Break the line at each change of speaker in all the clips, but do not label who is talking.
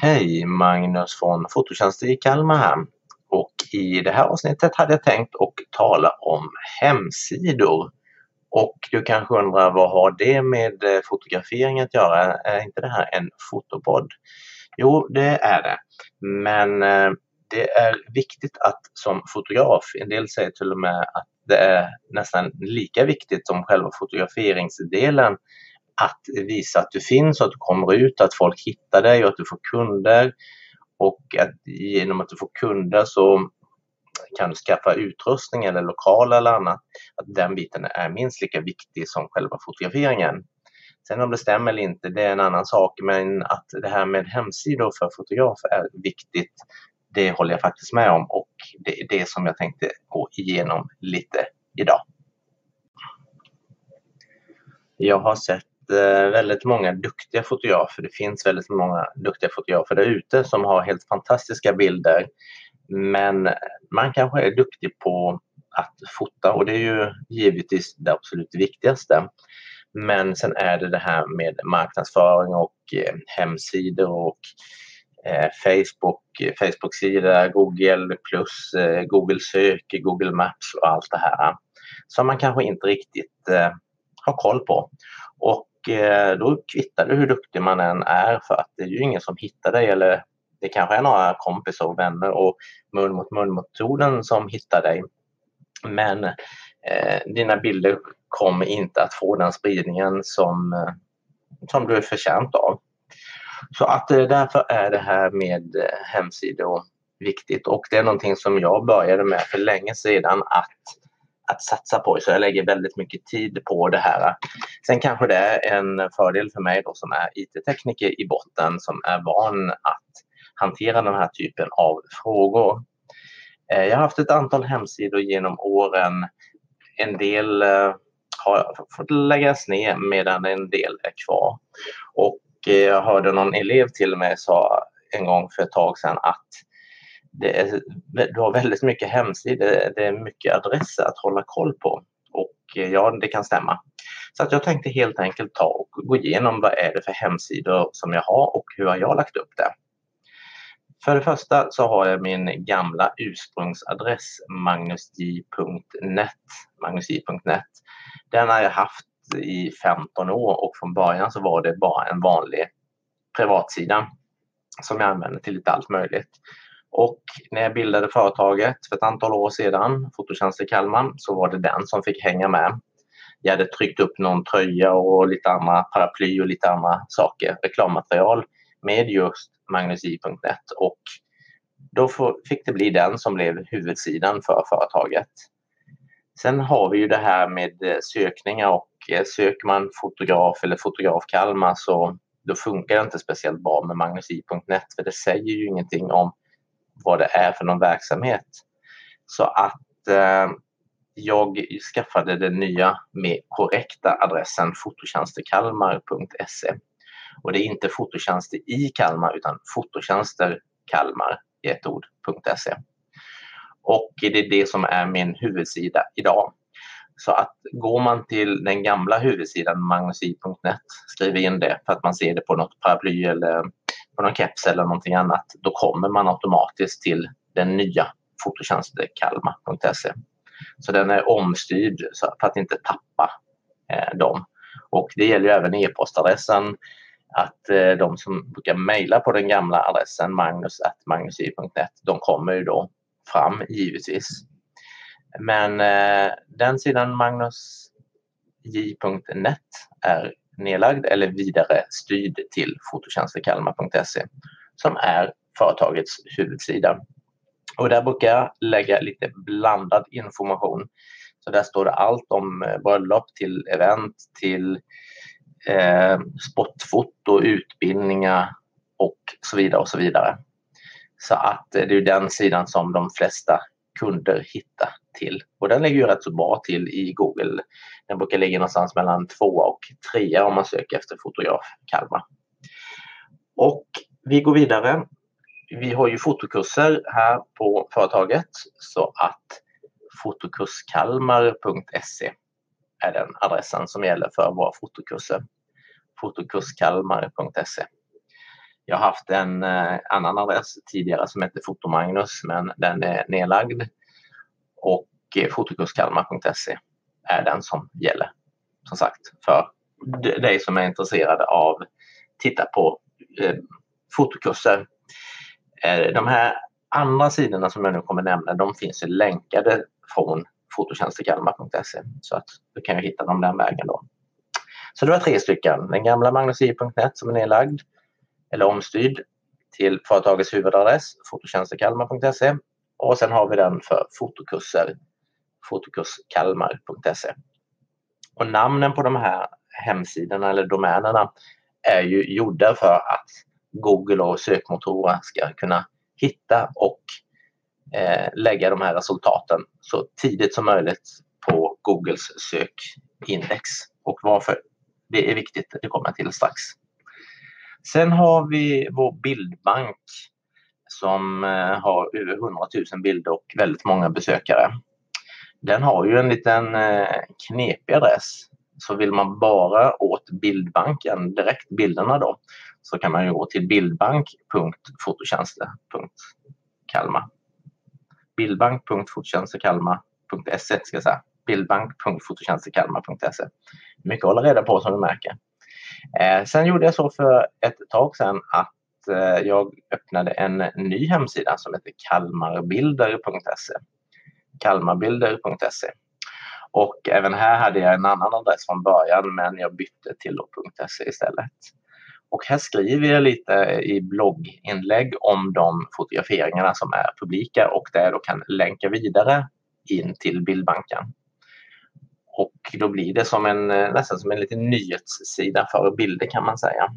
Hej! Magnus från Fototjänster i Kalmar här. Och i det här avsnittet hade jag tänkt att tala om hemsidor. Och du kanske undrar vad har det med eh, fotografering att göra? Är inte det här en fotopodd? Jo, det är det. Men eh, det är viktigt att som fotograf, en del säger till och med att det är nästan lika viktigt som själva fotograferingsdelen att visa att du finns och att du kommer ut, att folk hittar dig och att du får kunder. Och att genom att du får kunder så kan du skaffa utrustning eller lokal eller annat. Att den biten är minst lika viktig som själva fotograferingen. Sen om det stämmer eller inte, det är en annan sak. Men att det här med hemsidor för fotografer är viktigt, det håller jag faktiskt med om. Och det är det som jag tänkte gå igenom lite idag. Jag har sett Eh, väldigt många duktiga fotografer. Det finns väldigt många duktiga fotografer där ute som har helt fantastiska bilder. Men man kanske är duktig på att fota och det är ju givetvis det absolut viktigaste. Men sen är det det här med marknadsföring och eh, hemsidor och eh, Facebook, Facebook-sida, Google plus, Google sök, Google Maps och allt det här som man kanske inte riktigt har koll på. Och Eh, då kvittar det hur duktig man än är för att det är ju ingen som hittar dig eller det kanske är några kompisar och vänner och mun mot mun metoden som hittar dig. Men eh, dina bilder kommer inte att få den spridningen som, eh, som du är förtjänt av. Så att eh, därför är det här med eh, hemsidor viktigt och det är någonting som jag började med för länge sedan att att satsa på. Så jag lägger väldigt mycket tid på det här. Sen kanske det är en fördel för mig då som är IT-tekniker i botten som är van att hantera den här typen av frågor. Eh, jag har haft ett antal hemsidor genom åren. En del eh, har fått läggas ner medan en del är kvar. Och eh, jag hörde någon elev till mig sa en gång för ett tag sedan att det är, du har väldigt mycket hemsidor, det är mycket adresser att hålla koll på. Och eh, ja, det kan stämma. Så att jag tänkte helt enkelt ta och gå igenom vad är det för hemsidor som jag har och hur har jag lagt upp det. För det första så har jag min gamla ursprungsadress magnusj.net. magnusj.net. Den har jag haft i 15 år och från början så var det bara en vanlig privatsida som jag använde till lite allt möjligt. Och när jag bildade företaget för ett antal år sedan, Fototjänst i Kalmar, så var det den som fick hänga med. Jag hade tryckt upp någon tröja och lite andra paraply och lite andra saker, reklammaterial med just magnusi.net och då fick det bli den som blev huvudsidan för företaget. Sen har vi ju det här med eh, sökningar och eh, söker man fotograf eller fotograf Kalmar så då funkar det inte speciellt bra med magnusi.net för det säger ju ingenting om vad det är för någon verksamhet. Så att eh, jag skaffade den nya med korrekta adressen fototjänsterkalmar.se. Och det är inte fototjänster i Kalmar utan fototjänster Kalmar i ett ord.se. Och det är det som är min huvudsida idag. Så att går man till den gamla huvudsidan magnusi.net, skriver in det för att man ser det på något paraply eller på någon keps eller någonting annat, då kommer man automatiskt till den nya fototjänsten kalmar.se. Så den är omstyrd för att inte tappa eh, dem. Och det gäller även e-postadressen att eh, de som brukar mejla på den gamla adressen magnus.magnusi.net de kommer ju då fram givetvis. Men eh, den sidan magnusj.net är nedlagd eller vidare styrd till fototjänsterkalmar.se som är företagets huvudsida. Och där brukar jag lägga lite blandad information. Så där står det allt om eh, bröllop till event till eh, sportfoto, utbildningar och så vidare och så vidare. Så att eh, det är den sidan som de flesta kunder hittar till. Och den ligger ju rätt så bra till i Google. Den brukar ligga någonstans mellan tvåa och trea om man söker efter fotograf Kalmar. Och vi går vidare. Vi har ju fotokurser här på företaget så att fotokurskalmar.se är den adressen som gäller för våra fotokurser. fotokurskalmar.se Jag har haft en eh, annan adress tidigare som hette Fotomagnus men den är nedlagd. Och fotokurskalmar.se är den som gäller. Som sagt för dig som är intresserad av att titta på eh, fotokurser. Eh, de här andra sidorna som jag nu kommer nämna de finns länkade från fototjänstekalmar.se så att du kan ju hitta dem den vägen då. Så det var tre stycken. Den gamla magnusi.net som är nedlagd eller omstyrd till företagets huvudadress fototjänstekalmar.se och sen har vi den för fotokurser fotokurskalmar.se. Och namnen på de här hemsidorna eller domänerna är ju gjorda för att Google och sökmotorer ska kunna hitta och eh, lägga de här resultaten så tidigt som möjligt på Googles sökindex. Och varför det är viktigt, det kommer jag till strax. Sen har vi vår bildbank som eh, har över 100 000 bilder och väldigt många besökare. Den har ju en liten eh, knepig adress. Så vill man bara åt bildbanken, direkt bilderna då, så kan man ju gå till bildbank.fototjänster.kalmar. Bildbank.fototjänsterkalmar.se ska jag säga. Bildbank.fototjänsterkalmar.se. Mycket att hålla reda på som du märker. Eh, sen gjorde jag så för ett tag sedan att eh, jag öppnade en ny hemsida som heter kalmarbilder.se. Kalmarbilder.se. Och även här hade jag en annan adress från början men jag bytte till .se istället. Och här skriver jag lite i blogginlägg om de fotograferingarna som är publika och där jag då kan länka vidare in till bildbanken. Och då blir det som en, eh, nästan som en liten nyhetssida för bilder kan man säga.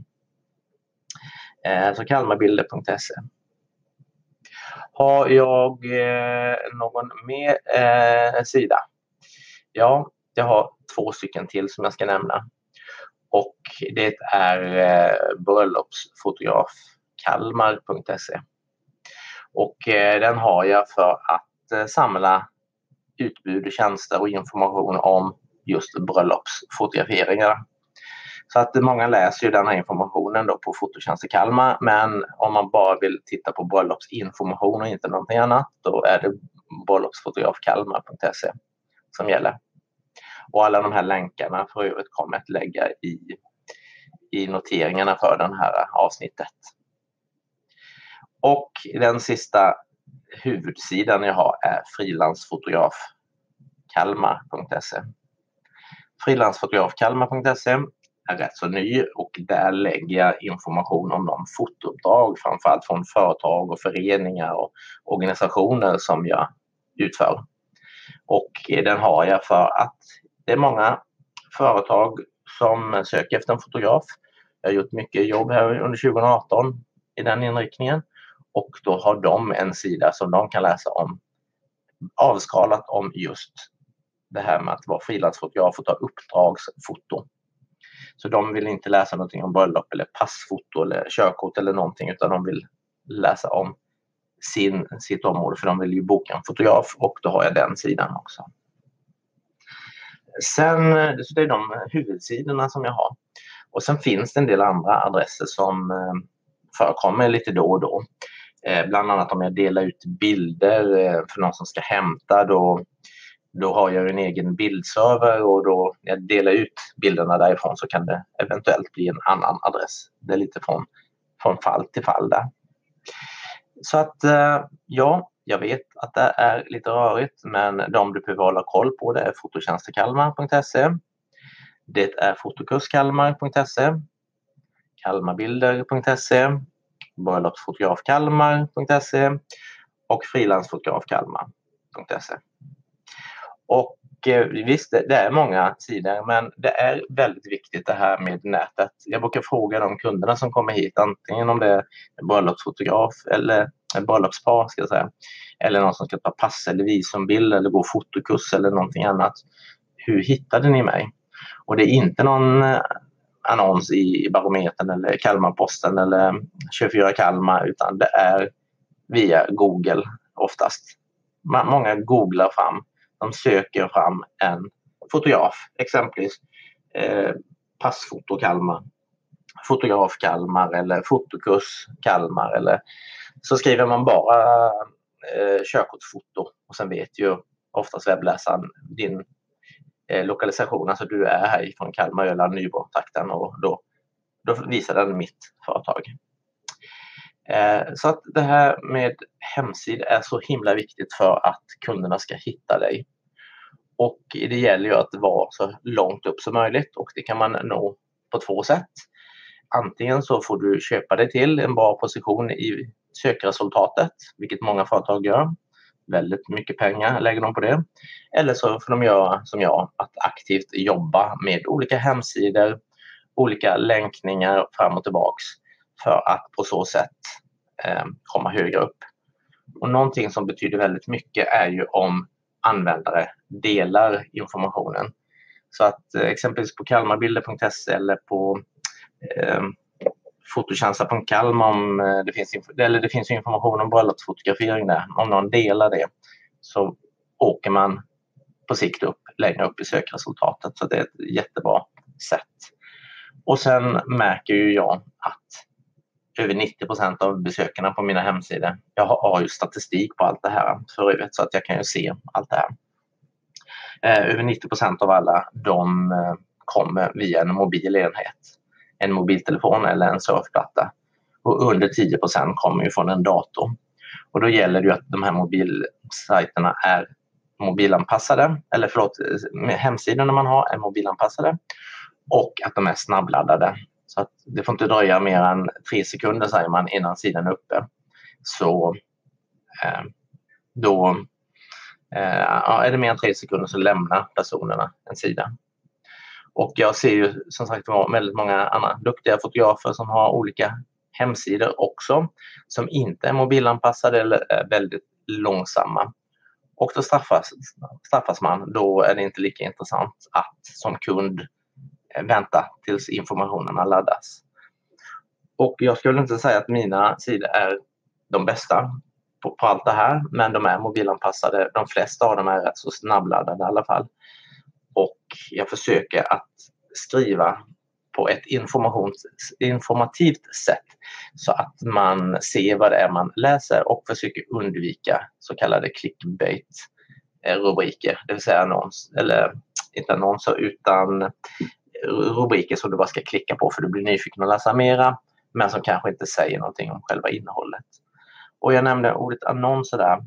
Eh, så kalmarbilder.se. Har jag eh, någon mer eh, sida? Ja, jag har två stycken till som jag ska nämna. Och det är eh, bröllopsfotografkalmar.se. Och eh, den har jag för att eh, samla utbud, tjänster och information om just bröllopsfotograferingar. Så att många läser ju den här informationen då på fototjänst i Kalmar men om man bara vill titta på bröllopsinformation och inte någonting annat då är det bröllopsfotografkalmar.se som gäller. Och alla de här länkarna för övrigt kommer jag att lägga i, i noteringarna för det här avsnittet. Och den sista huvudsidan jag har är frilansfotografkalmar.se. Frilansfotografkalmar.se är rätt så ny och där lägger jag information om de fotouppdrag framförallt från företag och föreningar och organisationer som jag utför. Och den har jag för att det är många företag som söker efter en fotograf. Jag har gjort mycket jobb här under 2018 i den inriktningen och då har de en sida som de kan läsa om avskalat om just det här med att vara frilansfotograf och ta uppdragsfoto. Så de vill inte läsa någonting om bröllop eller passfoto eller körkort eller någonting utan de vill läsa om sin, sitt område för de vill ju boka en fotograf och då har jag den sidan också. Sen, så det är de huvudsidorna som jag har. Och sen finns det en del andra adresser som eh, förekommer lite då och då. Eh, bland annat om jag delar ut bilder eh, för någon som ska hämta då, då har jag en egen bildserver och då när jag delar ut bilderna därifrån så kan det eventuellt bli en annan adress. Det är lite från, från fall till fall där. Så att eh, ja, jag vet att det är lite rörigt men de du behöver hålla koll på det är fototjänstekalmar.se Det är fotokurskalmar.se Kalmarbilder.se Bröllopsfotografkalmar.se och frilansfotografkalmar.se och eh, visst, det är många sidor men det är väldigt viktigt det här med nätet. Jag brukar fråga de kunderna som kommer hit antingen om det är bröllopsfotograf eller bröllopspar ska jag säga. Eller någon som ska ta pass eller visumbild eller gå fotokurs eller någonting annat. Hur hittade ni mig? Och det är inte någon eh, annons i Barometern eller Kalmarposten eller 24 Kalmar utan det är via Google oftast. Många googlar fram, de söker fram en fotograf, exempelvis eh, passfoto Kalmar fotograf Kalmar eller fotokurs Kalmar eller så skriver man bara eh, körkortsfoto och sen vet ju oftast webbläsaren din eh, lokalisation, alltså du är härifrån Kalmar, Öland, Nybro-trakten och då, då visar den mitt företag. Eh, så att det här med hemsida är så himla viktigt för att kunderna ska hitta dig. Och det gäller ju att vara så långt upp som möjligt och det kan man nå på två sätt. Antingen så får du köpa dig till en bra position i sökresultatet, vilket många företag gör. Väldigt mycket pengar lägger de på det. Eller så får de göra som jag, att aktivt jobba med olika hemsidor, olika länkningar fram och tillbaks för att på så sätt Eh, komma högre upp. Och någonting som betyder väldigt mycket är ju om användare delar informationen. Så att eh, exempelvis på kalmarbilder.se eller på eh, fototjänster.kalmar om eh, det finns, eller det finns information om bröllopsfotografering där. Om någon delar det så åker man på sikt upp längre upp i sökresultatet. Så det är ett jättebra sätt. Och sen märker ju jag att över 90 procent av besökarna på mina hemsidor, jag har ju statistik på allt det här för övrigt så att jag kan ju se allt det här. Eh, över 90 procent av alla de eh, kommer via en mobil enhet en mobiltelefon eller en surfplatta. Och under 10% kommer ju från en dator. Och då gäller det ju att de här mobilsajterna är mobilanpassade, eller förlåt, eh, hemsidorna man har är mobilanpassade och att de är snabbladdade. Så att det får inte dröja mer än tre sekunder säger man innan sidan är uppe. Så eh, då eh, är det mer än tre sekunder så lämnar personerna en sida. Och jag ser ju som sagt väldigt många andra duktiga fotografer som har olika hemsidor också som inte är mobilanpassade eller är väldigt långsamma. Och då straffas, straffas man. Då är det inte lika intressant att som kund eh, Eh, vänta tills informationen har laddats. Och jag skulle inte säga att mina sidor är de bästa på, på allt det här, men de är mobilanpassade. De flesta av dem är rätt så snabbladdade i alla fall och jag försöker att skriva på ett informativt sätt så att man ser vad det är man läser och försöker undvika så kallade clickbait-rubriker, det vill säga annons, eller inte annonser utan rubriker som du bara ska klicka på för du blir nyfiken och läsa mera men som kanske inte säger någonting om själva innehållet. Och jag nämnde ordet annonser där.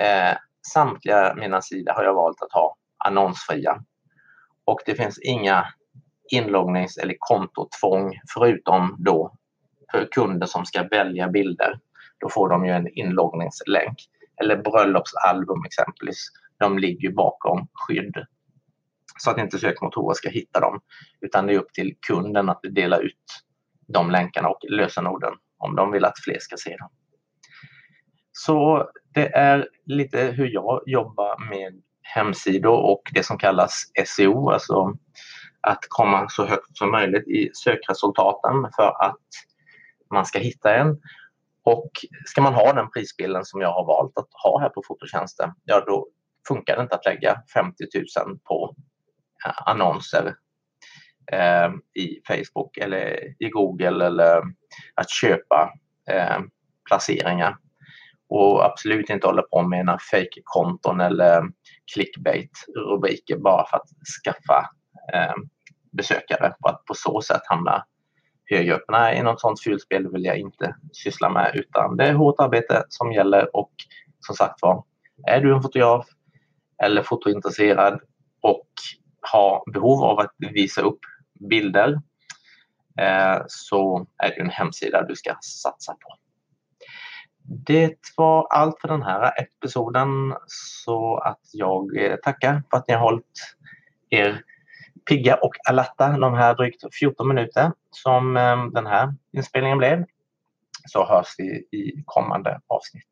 Eh, samtliga mina sidor har jag valt att ha annonsfria. Och det finns inga inloggnings eller kontotvång förutom då för kunder som ska välja bilder. Då får de ju en inloggningslänk. Eller bröllopsalbum exempelvis. De ligger bakom skydd. Så att inte sökmotorer ska hitta dem. Utan det är upp till kunden att dela ut de länkarna och lösenorden om de vill att fler ska se dem. Så det är lite hur jag jobbar med hemsidor och det som kallas SEO, alltså att komma så högt som möjligt i sökresultaten för att man ska hitta en. Och ska man ha den prisbilden som jag har valt att ha här på fototjänsten, ja då funkar det inte att lägga 50 000 på annonser eh, i Facebook eller i Google eller att köpa eh, placeringar. Och absolut inte hålla på med några fake-konton eller clickbait-rubriker bara för att skaffa eh, besökare. Och att på så sätt hamna högre upp. Nej, något sånt fulspel vill jag inte syssla med utan det är hårt arbete som gäller. Och som sagt var, är du en fotograf eller fotointresserad och ha behov av att visa upp bilder eh, så är det en hemsida du ska satsa på. Det var allt för den här episoden så att jag tackar för att ni har hållit er pigga och alerta de här drygt 14 minuter som eh, den här inspelningen blev. Så hörs vi i kommande avsnitt.